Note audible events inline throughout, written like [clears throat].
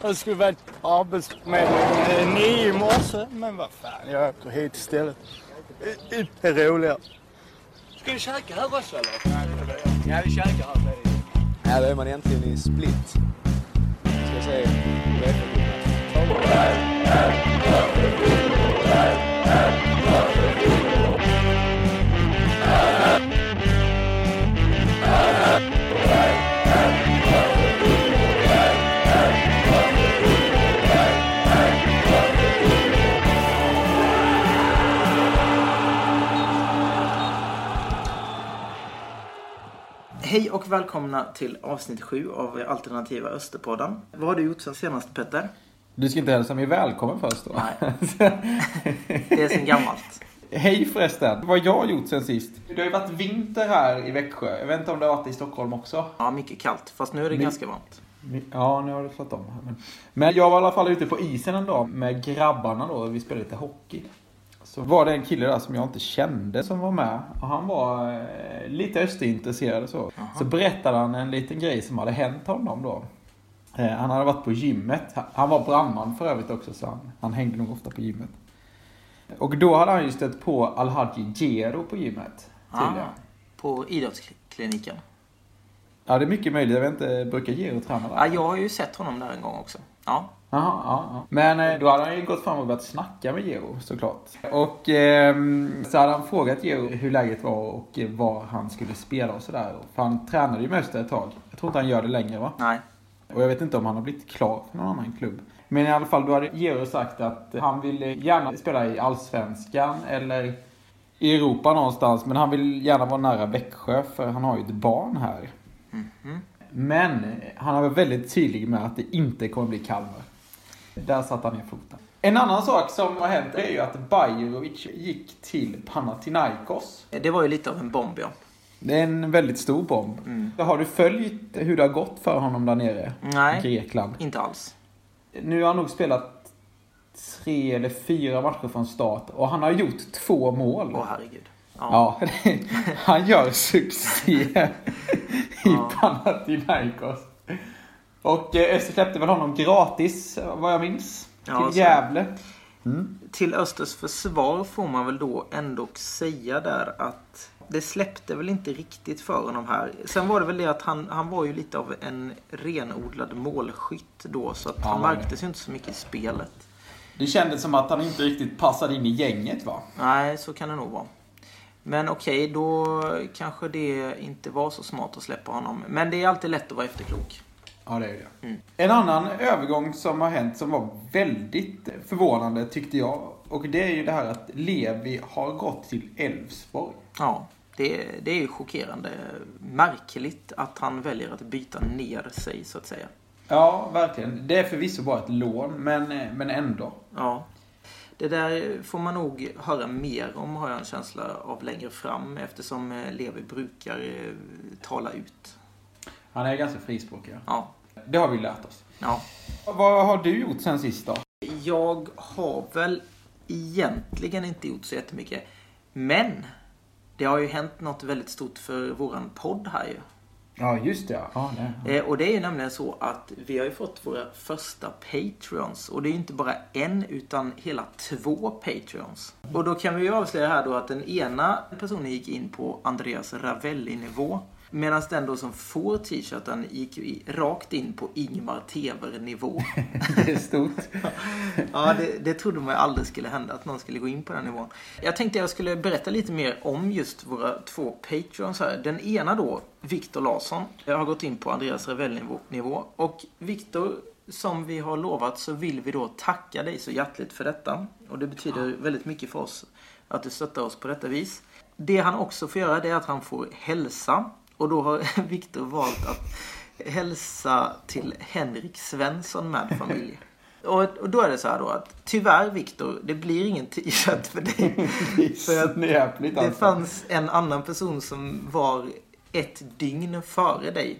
Jag skulle varit på Arbetsförmedlingen nio i morse, men vad fan, jag åker hit istället. Det är roligare. Ska ni käka här också eller? Ja, vi käkar här. Ja, då är man äntligen i Split. Ska jag Hej och välkomna till avsnitt 7 av Alternativa Österpodden. Vad har du gjort sen senast Petter? Du ska inte hälsa mig välkommen först då? Nej. [laughs] Det är sen gammalt. Hej förresten! Vad jag har gjort sen sist? Det har ju varit vinter här i Växjö. Jag vet inte om det har varit i Stockholm också. Ja, mycket kallt. Fast nu är det Men- ganska varmt. Ja, nu har det slått om. men jag var i alla fall ute på isen en dag med grabbarna då. Vi spelade lite hockey. Så var det en kille där som jag inte kände som var med. Och han var eh, lite österintresserad och så. Så berättade han en liten grej som hade hänt honom då. Eh, han hade varit på gymmet. Han- var brandman för övrigt också så han, han hängde nog ofta på gymmet. Och då hade han ju stött på Alhaji Gero på gymmet. Ah, tydligen. på idrottskliniken. Ja, det är mycket möjligt. Jag vet inte, brukar Gero träna där? Ja, jag har ju sett honom där en gång också. Ja. Jaha, ja, ja. Men eh, då hade han ju gått fram och börjat snacka med Geo såklart. Och ehm, så hade han frågat Geo hur läget var och eh, var han skulle spela och sådär. För han tränade ju med Öster ett tag. Jag tror inte han gör det längre va? Nej. Och jag vet inte om han har blivit klar för någon annan klubb. Men i alla fall, då hade Geo sagt att han vill gärna spela i Allsvenskan eller i Europa någonstans. Men han vill gärna vara nära Växjö för han har ju ett barn här. Men han har varit väldigt tydlig med att det inte kommer bli Kalmar. Där satt han ner foten. En annan sak som har hänt är ju att Bajrovic gick till Panathinaikos. Det var ju lite av en bomb, ja. Det är en väldigt stor bomb. Har du följt hur det har gått för honom där nere Nej. i Grekland? Inte alls. Nu har han nog spelat tre eller fyra matcher från start och han har gjort två mål. Åh, herregud. Ja. Ja, [laughs] han gör succé [laughs] i Panathinaikos. Och eh, Öster släppte väl honom gratis, vad jag minns, till Ja, Gävle. Till Östers försvar får man väl då ändå säga där att det släppte väl inte riktigt för honom här. Sen var det väl det att han, han var ju lite av en renodlad målskytt då så att Ja, han märktes ju inte så mycket i spelet. Det kändes som att han inte riktigt passade in i gänget va? Nej, så kan det nog vara. Men okej, då kanske det inte var så smart att släppa honom. Men det är alltid lätt att vara efterklok. Ja, det är det. En annan övergång som har hänt som var väldigt förvånande tyckte jag. Och det är ju det här att Levi har gått till Elfsborg. Ja, det, det är ju chockerande. Märkligt att han väljer att byta ner sig så att säga. Ja, verkligen. Det är förvisso bara ett lån, men, men ändå. Ja. Det där får man nog höra mer om har jag en känsla av längre fram eftersom Levi brukar eh, tala ut. Han är ganska frispråkig. ja. Ja. Det har vi lärt oss. ja. Vad har du gjort sen sist då? Jag har väl egentligen inte gjort så jättemycket. Men det har ju hänt något väldigt stort för våran podd här ju. Ja, just det. Ja, det. Eh, och det är ju nämligen så att vi har ju fått våra första Patreons. Och det är ju inte bara en utan hela två Patreons. Och då kan vi ju avslöja här då att den ena personen gick in på Andreas Ravelli-nivå. Medan den då som får t-shirten gick ju rakt in på Ingmar Tever-nivå. [laughs] det är stort. [laughs] Ja, det, det trodde man ju aldrig skulle hända, att någon skulle gå in på den nivån. Jag tänkte jag skulle berätta lite mer om just våra två Patreons här. Den ena då, Viktor Larsson, har gått in på Andreas Revell-nivå. Och Viktor, som vi har lovat så vill vi då tacka dig så hjärtligt för detta. Och det betyder väldigt mycket för oss att du stöttar oss på detta vis. Det han också får göra det är att han får hälsa. Och då har [laughs] Viktor valt att hälsa till Henrik Svensson med familj. [laughs] Och, då är det så här då att tyvärr Viktor, det blir ingen t-shirt för dig. [laughs] för att det alltså. fanns en annan person som var ett dygn före dig.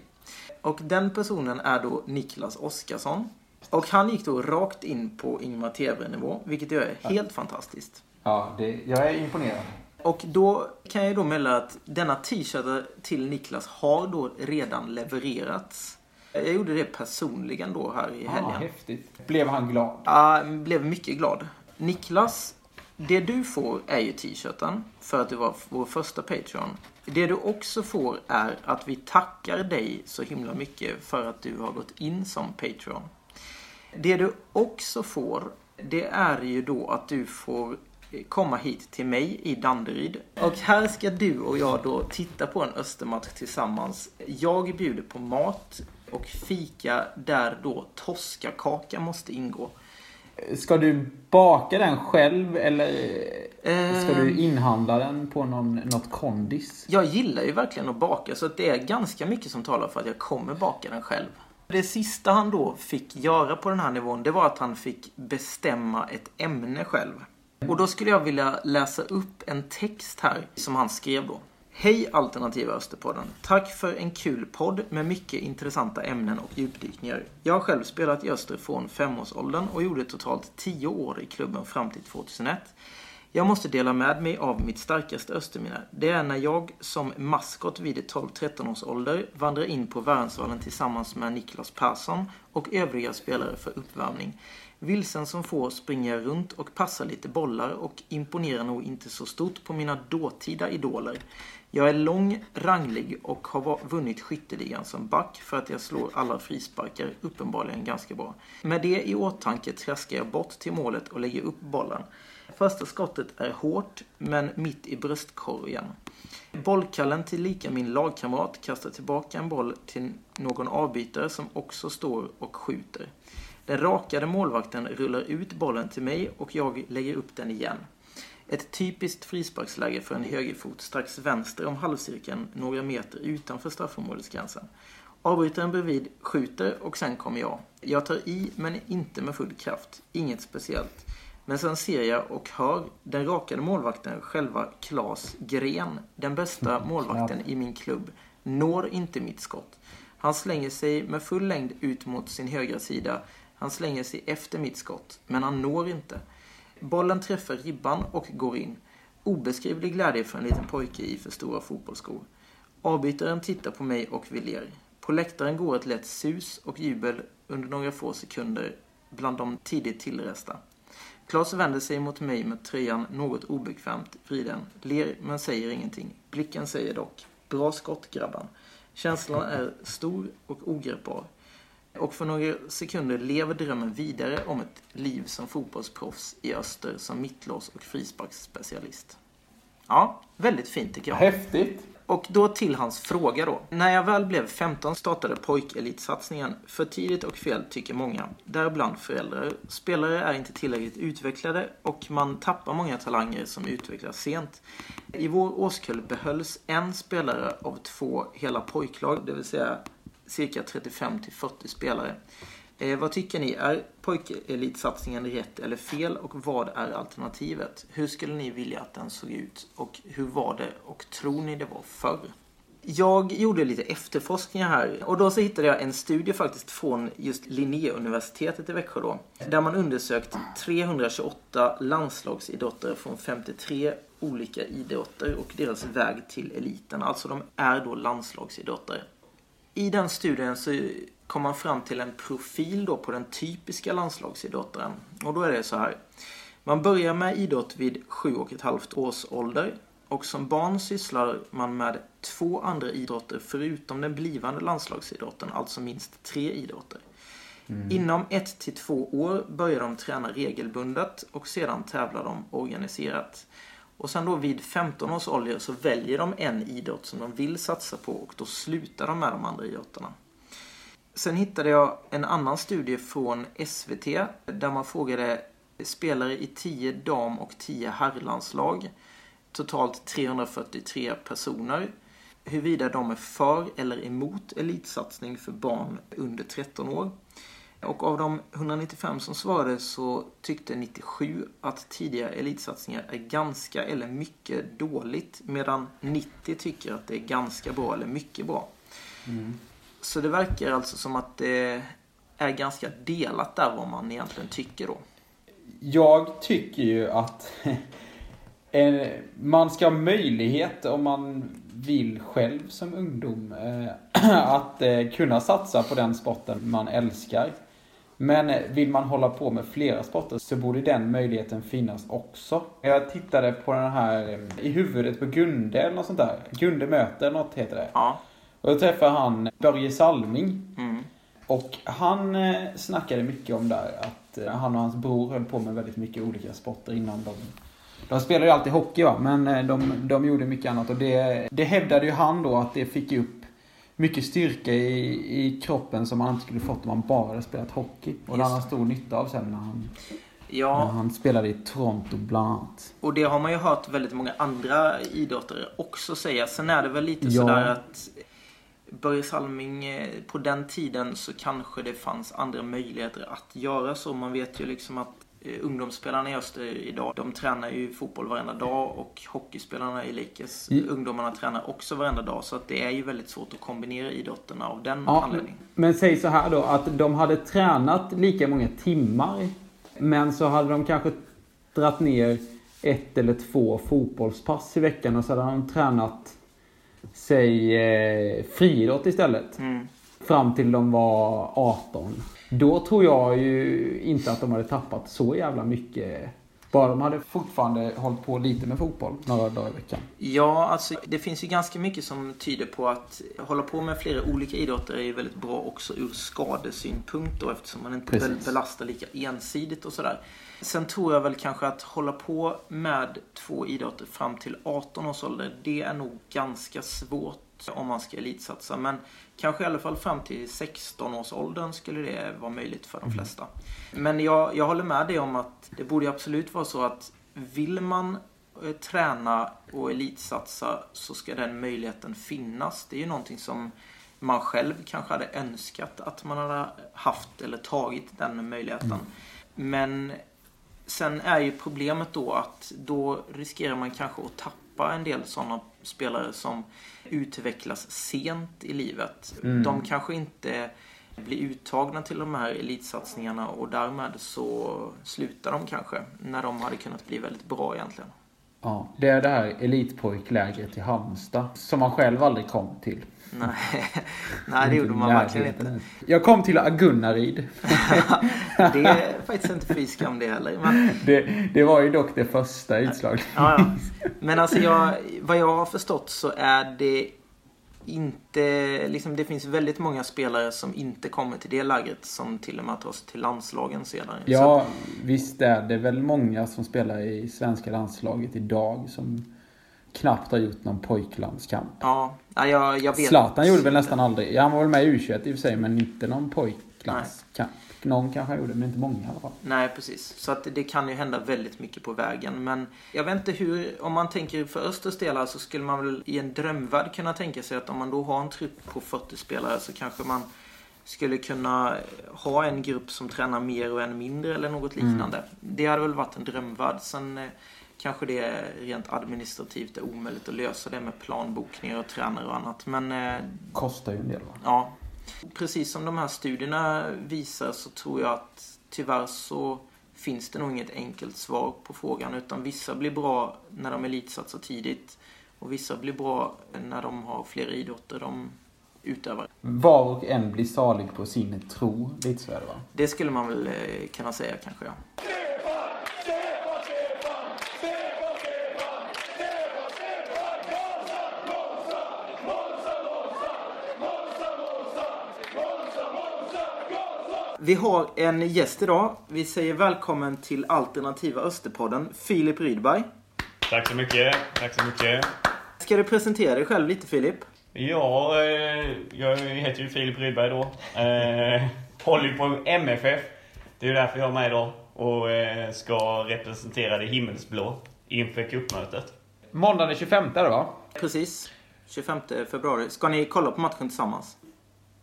Och den personen är då Niklas Oskarsson. Och han gick då rakt in på Ingmar TV-nivå, vilket ju är helt fantastiskt. Ja, det, jag är imponerad. Och då kan jag då meddela att denna t-shirt till Niklas har då redan levererats. Jag gjorde det personligen då här i Ah, helgen. häftigt. Blev han glad? Ja, blev mycket glad. Niklas, det du får är ju t-shirten för att du var vår första Patreon. Det du också får är att vi tackar dig så himla mycket för att du har gått in som Patreon. Det du också får, det är ju då att du får komma hit till mig i Danderyd. Och här ska du och jag då titta på en Östermatch tillsammans. Jag bjuder på mat och fika där då Toscakaka måste ingå. Ska du baka den själv eller ska du Ehm. inhandla den på någon, något kondis? Jag gillar ju verkligen att baka så det är ganska mycket som talar för att jag kommer baka den själv. Det sista han då fick göra på den här nivån det var att han fick bestämma ett ämne själv. Och då skulle jag vilja läsa upp en text här som han skrev då. Hej Alternativa Österpodden. Tack för en kul podd med mycket intressanta ämnen och djupdykningar. Jag har själv spelat i Öster från femårsåldern och gjorde totalt tio år i klubben fram till 2001. Jag måste dela med mig av mitt starkaste Österminne. Det är när jag som maskot vid 12-13 års ålder vandrar in på Värnsvallen tillsammans med Niklas Persson och övriga spelare för uppvärmning. Vilsen som får springer jag runt och passar lite bollar och imponerar nog inte så stort på mina dåtida idoler. Jag är lång, ranglig och har vunnit skytteligan som back för att jag slår alla frisparkar uppenbarligen ganska bra. Med det i åtanke traskar jag bort till målet och lägger upp bollen. Första skottet är hårt, men mitt i bröstkorgen. Bollkallen till lika min lagkamrat kastar tillbaka en boll till någon avbytare som också står och skjuter. Den rakade målvakten rullar ut bollen till mig och jag lägger upp den igen. Ett typiskt frisparksläge för en högerfot strax vänster om halvcirkeln några meter utanför straffområdesgränsen. Avbrytaren bredvid skjuter och sen kommer jag. Jag tar i men inte med full kraft. Inget speciellt. Men sen ser jag och hör den rakade målvakten, själva Klas Gren, den bästa målvakten i min klubb, når inte mitt skott. Han slänger sig med full längd ut mot sin högra sida. Han slänger sig efter mitt skott, men han når inte. Bollen träffar ribban och går in. Obeskrivlig glädje för en liten pojke i för stora fotbollsskor. Avbytaren tittar på mig och vi ler. På läktaren går ett lätt sus och jubel under några få sekunder bland de tidigt tillresta. Klas vänder sig mot mig med tröjan något obekvämt vriden, ler men säger ingenting. Blicken säger dock, bra skott grabban. Känslan är stor och ogreppbar. Och för några sekunder lever drömmen vidare om ett liv som fotbollsproffs i öster som mittlås och frisparksspecialist. Ja, väldigt fint tycker jag. Häftigt. Och då till hans fråga då. När jag väl blev 15 startade pojkelitsatsningen. För tidigt och fel tycker många. Däribland föräldrar. Spelare är inte tillräckligt utvecklade och man tappar många talanger som utvecklas sent. I vår årskull behölls en spelare av två hela pojklag, det vill säga cirka 35 till 40 spelare. Eh, vad tycker ni? Är pojkelitsatsningen rätt eller fel? Och vad är alternativet? Hur skulle ni vilja att den såg ut? Och hur var det och tror ni det var förr? Jag gjorde lite efterforskningar här och då så hittade jag en studie faktiskt från just Linnéuniversitetet i Växjö då. Där man undersökt 328 landslagsidrottare från 53 olika idrotter och deras väg till eliten. Alltså de är då landslagsidrottare. I den studien så kom man fram till en profil då på den typiska landslagsidrottaren. Och då är det så här. Man börjar med idrott vid sju och ett halvt års ålder. Och som barn sysslar man med två andra idrotter förutom den blivande landslagsidrotten, alltså minst tre idrotter. Inom ett till två år börjar de träna regelbundet och sedan tävlar de organiserat. Och sen då vid 15 års ålder så väljer de en idrott som de vill satsa på och då slutar de med de andra idrotterna. Sen hittade jag en annan studie från SVT där man frågade spelare i 10 dam och 10 herrlandslag, totalt 343 personer, huruvida de är för eller emot elitsatsning för barn under 13 år. Och av de 195 som svarade så tyckte 97 att tidiga elitsatsningar är ganska eller mycket dåligt medan 90 tycker att det är ganska bra eller mycket bra. Så det verkar alltså som att det är ganska delat där vad man egentligen tycker då. Jag tycker ju att [laughs] man ska ha möjlighet om man vill själv som ungdom eh, [clears throat] att eh, kunna satsa på den sporten man älskar. Men vill man hålla på med flera sporter så borde den möjligheten finnas också. Jag tittade på den här eh, I huvudet på Gunde eller något sånt där. Gunde möter något heter det. Ja. Och då träffade han Börje Salming. Mm. Och han eh, snackade mycket om där att eh, han och hans bror höll på med väldigt mycket olika sporter innan de de spelade ju alltid hockey va, men de, de gjorde mycket annat och det, det hävdade ju han då att det fick upp mycket styrka i, i kroppen som man inte skulle fått om man bara hade spelat hockey. Och det hade han stor nytta av sen när han, när Ja, han spelade i Toronto bland annat. och det har man ju hört väldigt många andra idrottare också säga. Sen är det väl lite Ja. sådär att Börje Salming, eh, på den tiden så kanske det fanns andra möjligheter att göra så. Man vet ju liksom att ungdomsspelarna i Öster idag, de tränar ju fotboll varenda dag och hockeyspelarna i Likes, Mm. ungdomarna tränar också varenda dag. Så att det är ju väldigt svårt att kombinera idrotterna av den Ja, anledningen. men säg så här då att de hade tränat lika många timmar. Men så hade de kanske dratt ner ett eller två fotbollspass i veckan och så hade de tränat säg eh, friidrott istället. Mm. Fram till de var 18. Då tror jag ju inte att de hade tappat så jävla mycket. Bara de hade fortfarande hållit på lite med fotboll några dagar i veckan. Ja, alltså det finns ju ganska mycket som tyder på att hålla på med flera olika idrotter är ju väldigt bra också ur skadesynpunkt då eftersom man inte Precis. be- belastar lika ensidigt och sådär. Sen tror jag väl kanske att hålla på med två idrotter fram till 18 års ålder, det är nog ganska svårt om man ska elitsatsa. Men kanske i alla fall fram till 16 års åldern skulle det vara möjligt för de flesta. Men jag, jag håller med dig om att det borde absolut vara så att vill man eh, träna och elitsatsa så ska den möjligheten finnas. Det är ju någonting som man själv kanske hade önskat att man hade haft eller tagit den möjligheten. Men sen är ju problemet då att då riskerar man kanske att tappa en del sådana spelare som utvecklas sent i livet. De kanske inte blir uttagna till de här elitsatsningarna och därmed så slutar de kanske när de hade kunnat bli väldigt bra egentligen. Ja, det är det här elitpojklägret i Halmstad. Som man själv aldrig kom till. Nej, [laughs] Nej det gjorde man verkligen inte. Jag kom till Agunnaryd. [laughs] Det är faktiskt inte fy skam det heller. Men, [laughs] Det, det var ju dock det första utslaget. ja, ja. men alltså jag, vad jag har förstått så är det inte, liksom det finns väldigt många spelare som inte kommer till det lägret som till och med tar sig till landslagen. Så Ja, visst är det väl många som spelar i svenska landslaget idag som knappt har gjort någon pojklandskamp. Ja, ja, jag, jag vet. Zlatan gjorde väl nästan aldrig. Han var väl med i U21 i och för sig, men inte någon pojklandskamp. Någon kanske gjorde, men inte många i alla fall. Nej, precis. Så att det kan ju hända väldigt mycket på vägen. Men jag vet inte hur, om man tänker för Östers del så skulle man väl i en drömvärld kunna tänka sig att om man då har en trupp på 40 spelare så kanske man skulle kunna ha en grupp som tränar mer och en mindre eller något liknande. Det hade väl varit en drömvärld. Sen eh, kanske det är rent administrativt är omöjligt att lösa det med planbokningar och tränare och annat. Men eh, Kostar ju en del va? Ja. Precis som de här studierna visar så tror jag att tyvärr så finns det nog inget enkelt svar på frågan utan vissa blir bra när de elitsatsar tidigt och vissa blir bra när de har flera idrotter de utövar. Var och en blir salig på sin tro. Lite så är det va? Det skulle man väl eh, kunna säga kanske ja. Vi har en gäst idag. Vi säger välkommen till Alternativa Österpodden, Filip Rydberg. Tack så mycket. Tack så mycket. Ska du presentera dig själv lite Filip? Ja, eh, jag heter ju Filip Rydberg då. Eh, håller ju på MFF. Det är därför jag är med idag. Och eh, ska representera det himmelsblå inför cupmötet. Måndag den 25 är det va? Precis. 25 februari. Ska ni kolla på matchen tillsammans?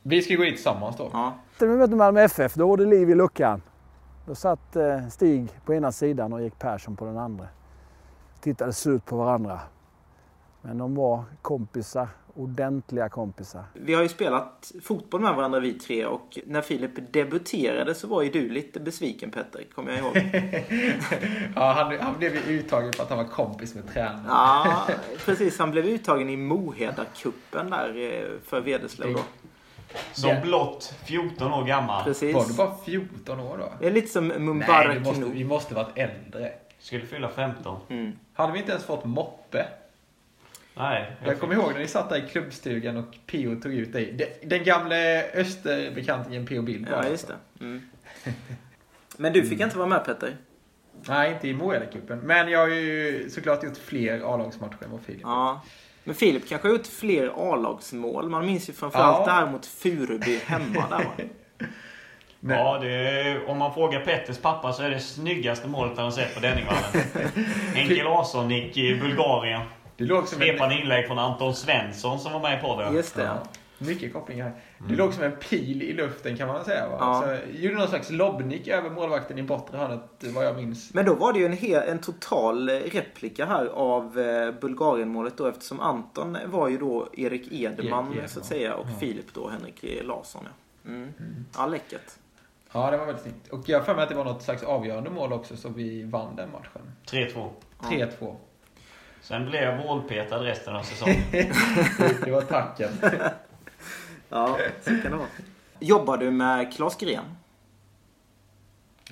Vi ska gå dit tillsammans då. Ja. Efter vi mötte Malmö FF, då var det liv i luckan. Då satt eh, Stig på ena sidan och gick Persson på den andra. Tittade surt på varandra. Men de var kompisar ordentliga kompisar. Vi har ju spelat fotboll med varandra vi tre och när Filip debuterade så var ju du lite besviken Petter, kommer jag ihåg. [laughs] Ja, han, han blev ju uttagen för att han var kompis med tränaren. Ja, precis. Han blev uttagen i Moheda-cupen där eh, för Vederslöv då. Som Ja. blott 14 år gammal. Precis. Var du bara 14 år då? Det är lite som Nej, Mubarak vi måste, Knou. vi måste varit äldre. Skulle fylla 15. Mm. Hade vi inte ens fått moppe? Nej. Jag kommer ihåg när ni satt där i klubbstugan och Pio tog ut dig. Den, gamle österbekantingen Pio Bild Ja, just alltså. det. Mm. Men du fick inte vara med Petter? Nej, inte i Moeda-cupen. Men jag har ju såklart gjort fler A-lagsmatcher än vad Filip har. Ja. Men Filip kanske har gjort fler A-lagsmål. Man minns ju framförallt Ja. det här mot Furuby hemma där va? Men- [laughs] Ja, det är, om man frågar Petters pappa så är det snyggaste målet han har sett på Denningvallen. [laughs] Henke Larsson gick i Bulgarien. Det låg som en, Svepande inlägg från Anton Svensson som var med på det. Just det. Ja, mycket kopplingar här. Det låg som en pil i luften kan man säga. Va? Ja. Så, gjorde någon slags lobbnick över målvakten i bortre hörnet vad jag minns. Men då var det ju en, hel, en total replika här av eh, Bulgarienmålet då eftersom Anton var ju då Erik Edeman Erik Edman. så att säga och Ja. Filip då Henrik Larsson. Ja, mm. ja läckert. Ja, det var väldigt snyggt. Och jag har för mig att det var något slags avgörande mål också så vi vann den matchen. 3-2. 3-2. Sen blev jag vålpetad resten av säsongen. Det- [laughs] Det var tacken. Ja, [laughs] så kan det vara. Jobbar du med Klas Gren?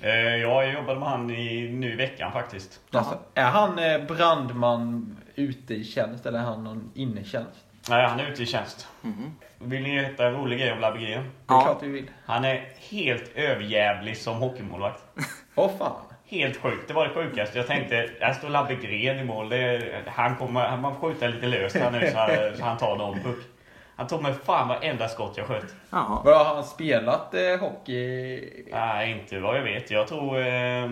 Eh, ja, jag jobbade med han i, nu i veckan faktiskt. Alltså, är han eh, brandman ute i tjänst eller är han någon innetjänst? Nej, han är ute i tjänst. Vill ni veta en rolig grej om Labegren? Det är Ja. klart vi vill. Han är helt överjävlig som hockeymålvakt. [laughs] Åh fan. Helt sjukt. Det var det sjukaste. Jag tänkte, här står Labegren i mål. Det är, han kommer, han man skjuta lite löst här nu så, han- så han tar någon puck. Han tog mig fan varenda skott jag sköt. Jaha. Vad har han spelat eh, hockey? Nej, inte vad jag vet. Jag tror... Eh,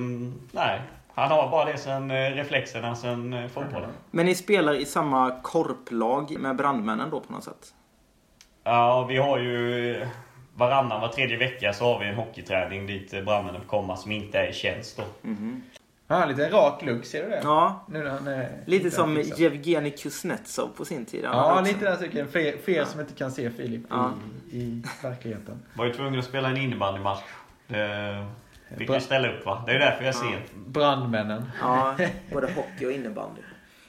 nej. Han har bara det sen eh, reflexerna sen eh, fotbollen. Men ni spelar i samma korplag med brandmännen då på något sätt? Ja, vi har ju... Varannan, var tredje vecka så har vi en hockeyträning dit eh, brandmännen får komma som inte är i tjänst då. Han har lite rak look, ser du det? Ja, Nu när han är lite som fixad. Yevgenij Kuznetsov på sin tid. Han Ja, lite den cykeln. För, er- för er som inte kan se Filip Ja. i, i verkligheten. Var ju tvungen att spela en innebandymatch. Det fick Bra. ju ställa upp va. Det är ju därför jag ser. Brandmännen. Ja, [laughs] både hockey och innebandy.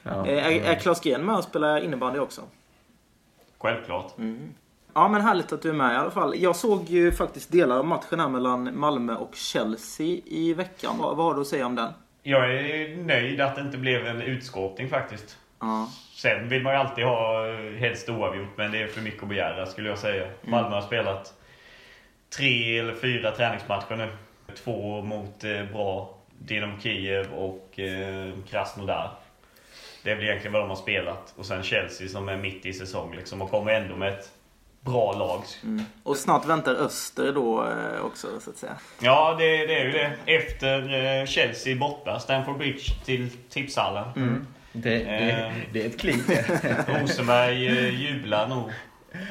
Ja. Eh, Är, är Klas Gren med och spelar innebandy också? Självklart. Ja, men härligt att du är med i alla fall. Jag såg ju faktiskt delar av matchen här mellan Malmö och Chelsea i veckan. Vad, vad har du att säga om den? Jag är nöjd att det inte blev en utskåpning faktiskt. Ja, Sen vill man ju alltid ha eh, helst oavgjort, men det är för mycket att begära skulle jag säga. Malmö har spelat tre eller fyra träningsmatcher nu. Två mot eh, bra Dynamo Kiev och eh, Krasnodar. Det är väl egentligen vad de har spelat. Och sen Chelsea som är mitt i säsong liksom och kommer ändå med ett bra lag. och snart väntar Öster då eh, också så att säga. Ja, det, det är ju det. Efter eh, Chelsea borta, Stamford Bridge till Tipshallen. Det, det, Eh. det är ett kliv. [laughs] Rosenberg jublar nog.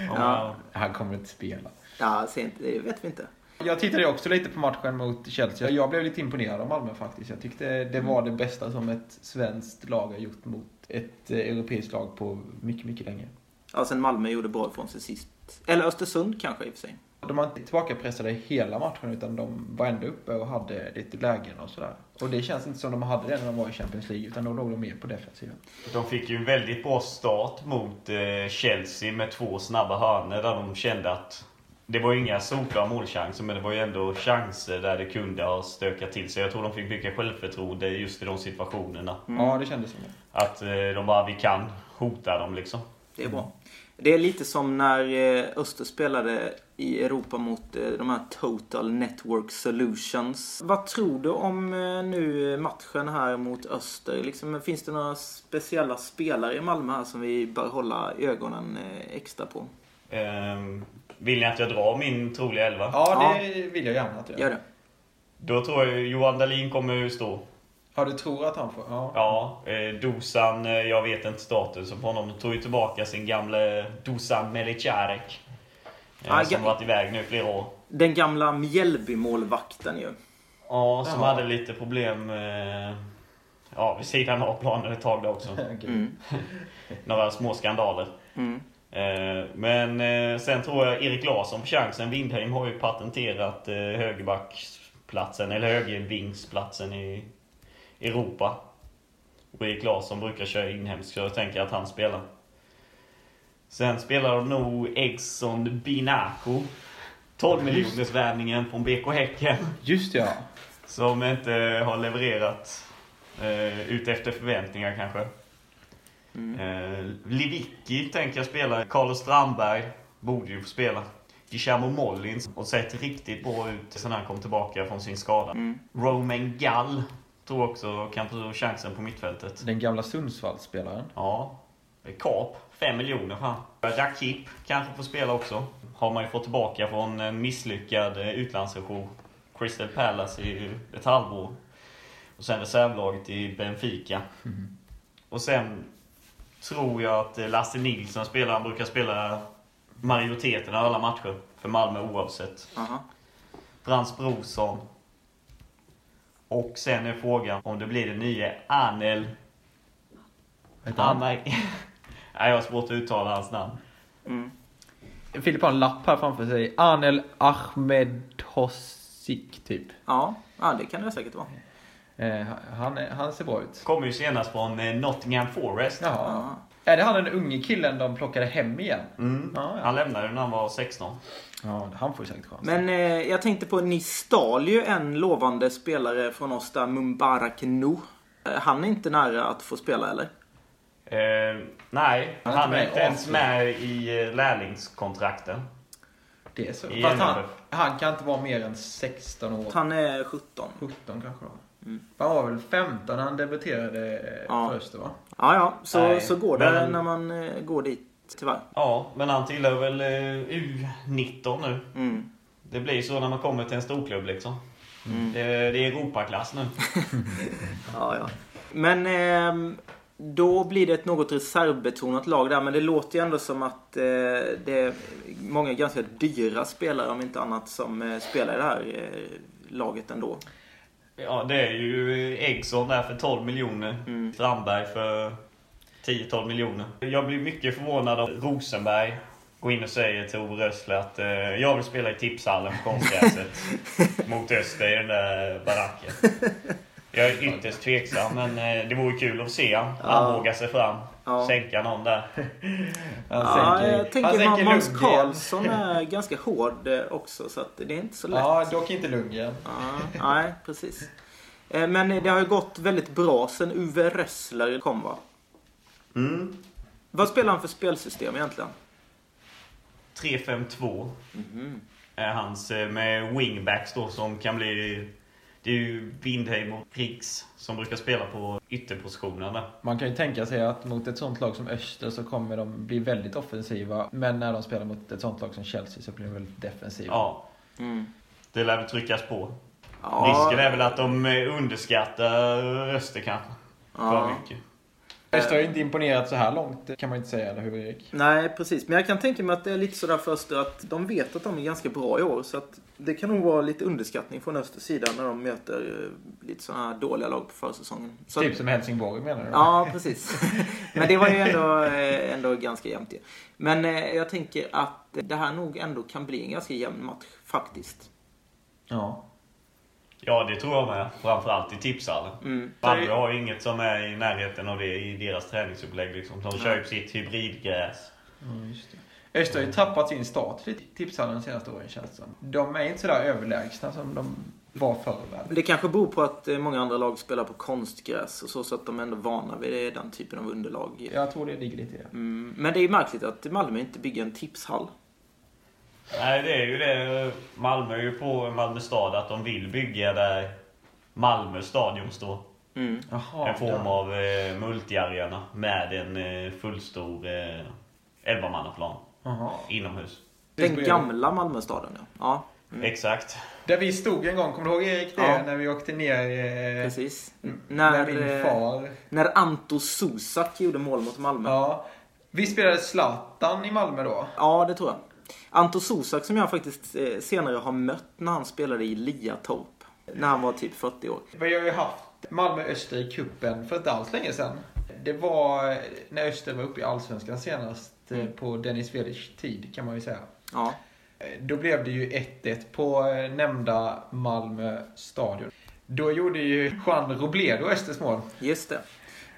Ja. Han kommer inte spela. Ja, sent, det vet vi inte. Jag tittade också lite på matchen mot Chelsea. Jag blev lite imponerad av Malmö faktiskt. Jag tyckte det var det bästa som ett svenskt lag har gjort mot ett europeiskt lag på mycket, mycket länge. Ja, sen Malmö gjorde bra ifrån sig sist. Eller Östersund kanske i och för sig. De var inte tillbakapressade hela matchen utan de var ändå uppe och hade lite lägen och sådär. Och det känns inte som de hade det när de var i Champions League utan då låg de mer på defensiven. De fick ju en väldigt bra start mot eh, Chelsea med två snabba hörnor där de kände att det var ju inga solklara målchanser men det var ju ändå chanser där det kunde ha stökat till sig. Jag tror de fick mycket självförtroende just i de situationerna. Ja, det kändes som det. Att eh, de bara, vi kan hota dem liksom. Det är bra. Det är lite som när eh, Öster spelade i Europa mot eh, de här Total Network Solutions. Vad tror du om eh, nu matchen här mot Öster? Liksom, finns det några speciella spelare i Malmö här som vi bör hålla ögonen extra på? Ehm, vill ni att jag drar min troliga elva? Ja, det vill jag gärna att du Gör gör. det. Då tror jag Johan Dahlin kommer stå. Ja, du tror att han får? Ja. Ja, eh, Dusan, eh, jag vet inte statusen på honom. De tog ju tillbaka sin gamle Dusan Melicarek. Eh, Ah, som ga- varit iväg nu i flera år. Den gamla Mjällby-målvakten ju. Ja, som Jaha. hade lite problem eh, ja, vid sidan av planen ett tag där också. [laughs] Mm. [laughs] Några små skandaler. Mm. Eh, Men eh, sen tror jag Erik Larsson får chansen. Windheim har ju patenterat eh, högerbacksplatsen, eller högervingsplatsen i Europa. Och Erik Larsson brukar köra inhemskt, så jag tänker att han spelar. Sen spelar nog Egson Binaco. 12 miljoners värvningen från BK Häcken. Just ja. Som inte har levererat eh, ut efter förväntningar kanske. Eh, Livicki tänker jag spela. Carlos Strandberg borde ju få spela. Guillermo Mollins och sett riktigt bra ut sen han kom tillbaka från sin skada. Romain Gall tror också kan få chansen på mittfältet. Den gamla Sundsvallsspelaren. Ja. Kap. 5 miljoner fan. Rakip kanske får spela också. Har man ju fått tillbaka från en misslyckad eh, utlandssejour. Crystal Palace i ett halvår. Och sen reservlaget i Benfica. Och sen tror jag att eh, Lasse Nilsson spelar. Han brukar spela majoriteten av alla matcher för Malmö oavsett. Aha. Frans Brorsson. Och sen är frågan om det blir den nya Anel? Anna... [laughs] Nej, jag har svårt att uttala hans namn. Filip har en lapp här framför sig. Anel Ahmedhosik, typ. Ja, ja, det kan det säkert vara. Eh, han, är- han ser bra ut. Kommer ju senast från eh, Nottingham Forest. Jaha. Ja. Är det han den unge killen de plockade hem igen? Mm. Ja, ja. Han lämnade när han var 16. Ja, han får ju säkert chans. Men eh, jag tänkte på, ni stal ju en lovande spelare från oss där, Mumbarak Nu. Eh, Han är inte nära att få spela eller? Eh, nej, Han är han inte är inte ens med i eh, lärlingskontrakten. det är så. i Fast han, han kan inte vara mer än 16 år. Han är 17. 17 kanske då. Han var väl 15 när han debuterade Ja. för Öster va? Ja, ja, så, Nej, så går det men- när man eh, går dit tyvärr. Ja, men han tillhör väl eh, U19 nu. Mm. Det blir så när man kommer till en storklubb liksom. Det, det är Europaklass nu. [laughs] Ja, ja. Men ehm, då blir det ett något reservbetonat lag där. Men det låter ju ändå som att eh, det är många ganska dyra spelare om inte annat som eh, spelar i det här eh, laget ändå. Ja, det är ju Eggson där för 12 miljoner. Strandberg för 10-12 miljoner. Jag blir mycket förvånad om Rosenberg går in och säger till Ove Rössle att eh, jag vill spela i tipshallen på konstgräset [laughs] mot Öster i den där baracken. Jag är ytterst tveksam, men eh, det vore kul att se han. Han Ja. vågar sig fram. Ja. Sänka någon där. [laughs] Han Ja, sänker- jag han tänker sänker Måns Lundgren. Karlsson är ganska hård eh, också så att det är inte så lätt. Ja, dock inte Lundgren. Ja, nej, precis. Eh, Men det har ju gått väldigt bra sen Uwe Rössler kom va? Mm. Vad spelar han för spelsystem egentligen? 3-5-2 är hans eh, med wingbacks då som kan bli... Det är ju Windheim och Riks som brukar spela på ytterpositionen där. Man kan ju tänka sig att mot ett sånt lag som Öster så kommer de bli väldigt offensiva. Men när de spelar mot ett sånt lag som Chelsea så blir de väldigt defensiva. Ja, Mm. det lär väl tryckas på. Ja, Risken är väl att de eh, underskattar Öster kanske. För Ja. mycket. Öster har ju inte imponerat så här långt kan man inte säga, eller hur Erik? Nej, precis. Men jag kan tänka mig att det är lite sådär för Öster att de vet att de är ganska bra i år. Så att det kan nog vara lite underskattning från Östers sida när de möter eh, lite sådana här dåliga lag på försäsongen. Så Typ som Helsingborg menar du? Ja, precis. [laughs] Men det var ju ändå, eh, ändå ganska jämnt ju. Men eh, jag tänker att det här nog ändå kan bli en ganska jämn match, faktiskt. ja. Ja, det tror jag med. Framförallt i tipshallen. Mm. Malmö har ju inget som är i närheten av det i deras träningsupplägg. Liksom. De kör ju på sitt hybridgräs. Just det. Öster har ju tappat sin status i tipshallen de senaste åren känns det som. De är inte sådär överlägsna som de var förr väl? Det kanske beror på att eh, många andra lag spelar på konstgräs och så, så att de är ändå vana vid det, den typen av underlag. Jag tror det ligger lite i det. Mm. Men det är ju märkligt att Malmö inte bygger en tipshall. Nej, det är ju det. Malmö är ju på Malmö stad att de vill bygga där Malmö stadion står. Mm. En form av eh, multiarena med en eh, fullstor eh, elvamannaplan Jaha. inomhus. Den gamla Malmöstaden, ja. ja. Mm. Exakt. Där vi stod en gång, kommer du ihåg Erik det? Ja. När vi åkte ner eh, Precis. med När, min eh, far. när Anto Susak gjorde mål mot Malmö. Ja. Vi spelade Zlatan i Malmö då. Ja, det tror jag. Anto Sosak som jag faktiskt eh, senare har mött när han spelade i Liatorp. När han var typ 40 år. Vi har ju haft Malmö-Öster i kuppen för inte alls länge sedan. Det var när Öster var uppe i Allsvenskan senast. eh, på Dennis Veders tid kan man ju säga. Ja. Eh, Då blev det ju 1-1 på nämnda Malmö stadion. Då gjorde ju Juan Robledo Östers mål. Just det.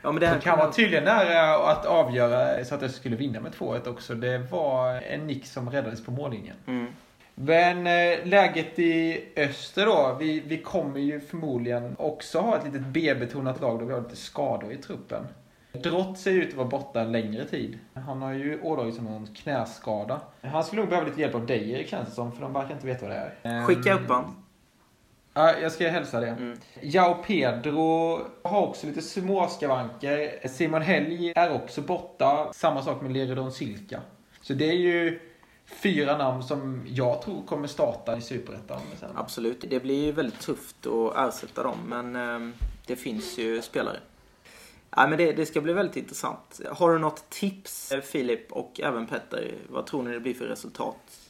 Ja, men det här kan vara tydligen nära att avgöra så att Öster skulle vinna med 2-1 också. Det var en nick som räddades på mållinjen. Mm. Men eh, läget i öster då. Vi, vi kommer ju förmodligen också ha ett litet B-betonat lag då vi har lite skador i truppen. Drott ser ut att vara borta en längre tid. Han har ju ådragit sig någon knäskada. Han skulle nog behöva lite hjälp av dig känns det som, för de verkar inte veta vad det är. Skicka Ehm, upp han. Ja, jag ska hälsa det. Mm. Jao Pedro har också lite småskavanker. Simon Helg är också borta. Samma sak med Leredon Silka. Så det är ju fyra namn som jag tror kommer starta i Superettan. Absolut. Det blir ju väldigt tufft att ersätta dem, men eh, det finns ju spelare. Ja, men det, det ska bli väldigt intressant. Har du något tips, Filip och även Petter? Vad tror ni det blir för resultat?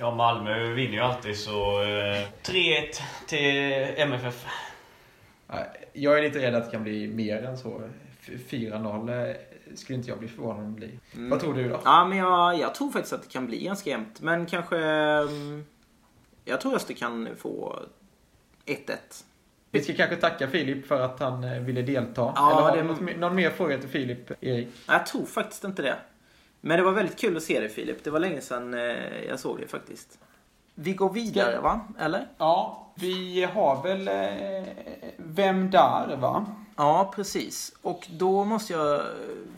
Ja, Malmö vinner ju alltid så eh, 3-1 till MFF. Nej, Jag är lite rädd att det kan bli mer än så. F- 4-0 eh, skulle inte jag bli förvånad om det blir. Mm. Vad tror du då? Ja, men jag, jag tror faktiskt att det kan bli ganska jämnt. Men kanske... mm, Jag tror Öster kan få 1-1. Vi ska kanske tacka Filip för att han eh, ville delta. Ja, Eller har det- du något, någon mer fråga till Filip, Erik? Nej, Jag tror faktiskt inte det. Men det var väldigt kul att se dig Filip. Det var länge sedan eh, jag såg dig faktiskt. Vi går vidare Ska- va? Eller? Ja, vi har väl eh, Vem där va? Ja, precis. Och då måste jag eh,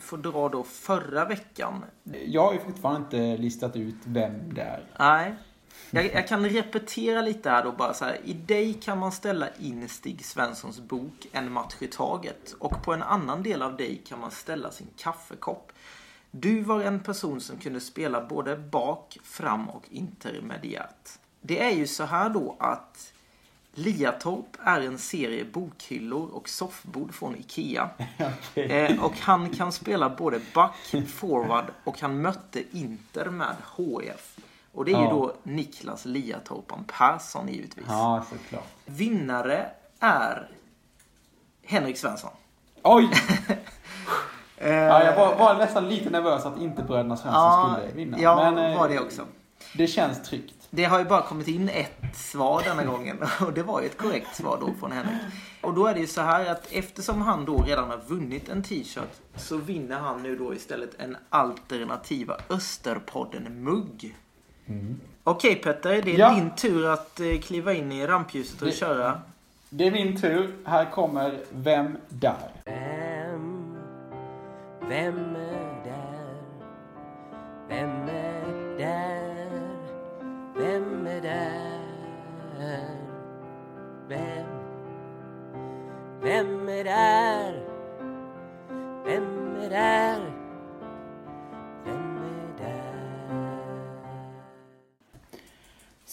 få dra då förra veckan. Jag har ju fortfarande inte listat ut vem det är. Nej. Jag, jag kan repetera lite här då bara så här. I dig kan man ställa in Stig Svenssons bok En match i taget. Och på en annan del av dig kan man ställa sin kaffekopp. Du var en person som kunde spela både bak, fram och intermediärt. Det är ju så här då att Liatorp är en serie bokhyllor och soffbord från Ikea. [laughs] Eh, och han kan spela både back, forward och han mötte Inter med HF. Och det är ju Ja. då Niklas Liatorpan Persson givetvis. Ja, såklart. Vinnare är Henrik Svensson. Oj! [laughs] ja, jag var, var nästan lite nervös att inte bröderna Svensson Ja, skulle vinna. ja Men, eh, var det också. Det känns tryggt. Det har ju bara kommit in ett svar denna gången [laughs] och det var ju ett korrekt svar då från Henrik. Och då är det ju så här att eftersom han då redan har vunnit en t-shirt så vinner han nu då istället en alternativa Österpodden-mugg. Okej Petter, det är Ja. din tur att eh, kliva in i rampljuset och Det- köra. Det är min tur. Här kommer Vem där? Vem, är där? Vem är där? Vem är där? Vem, vem är där?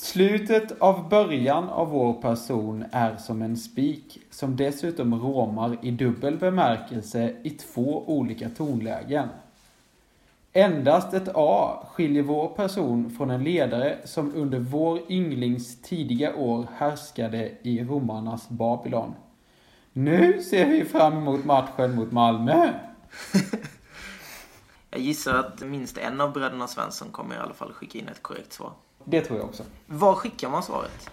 Slutet av början av vår person är som en spik som dessutom råmar i dubbel bemärkelse i två olika tonlägen. Endast ett A skiljer vår person från en ledare som under vår ynglings tidiga år härskade i romarnas Babylon. Nu ser vi fram emot matchen mot Malmö. [laughs] Jag gissar att minst en av bröderna Svensson kommer i alla fall skicka in ett korrekt svar. Det tror jag också. Var skickar man svaret?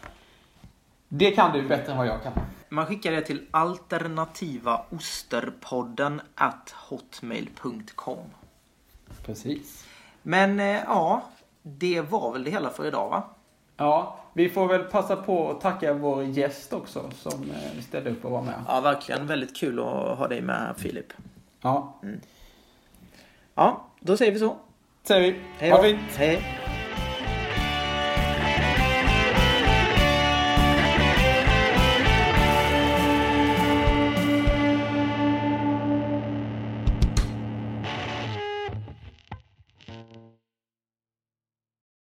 Det kan du bättre än vad jag kan. Man skickar det till alternativaosterpodden at hotmail.com. Precis. Men eh, ja, det var väl det hela för idag va? Ja, vi får väl passa på att tacka vår gäst också som eh, ställde upp och var med. Ja, verkligen. Väldigt kul att ha dig med här Filip. Ja, Ja, då säger vi så. säger vi. Hej Ha då. fint! Hej.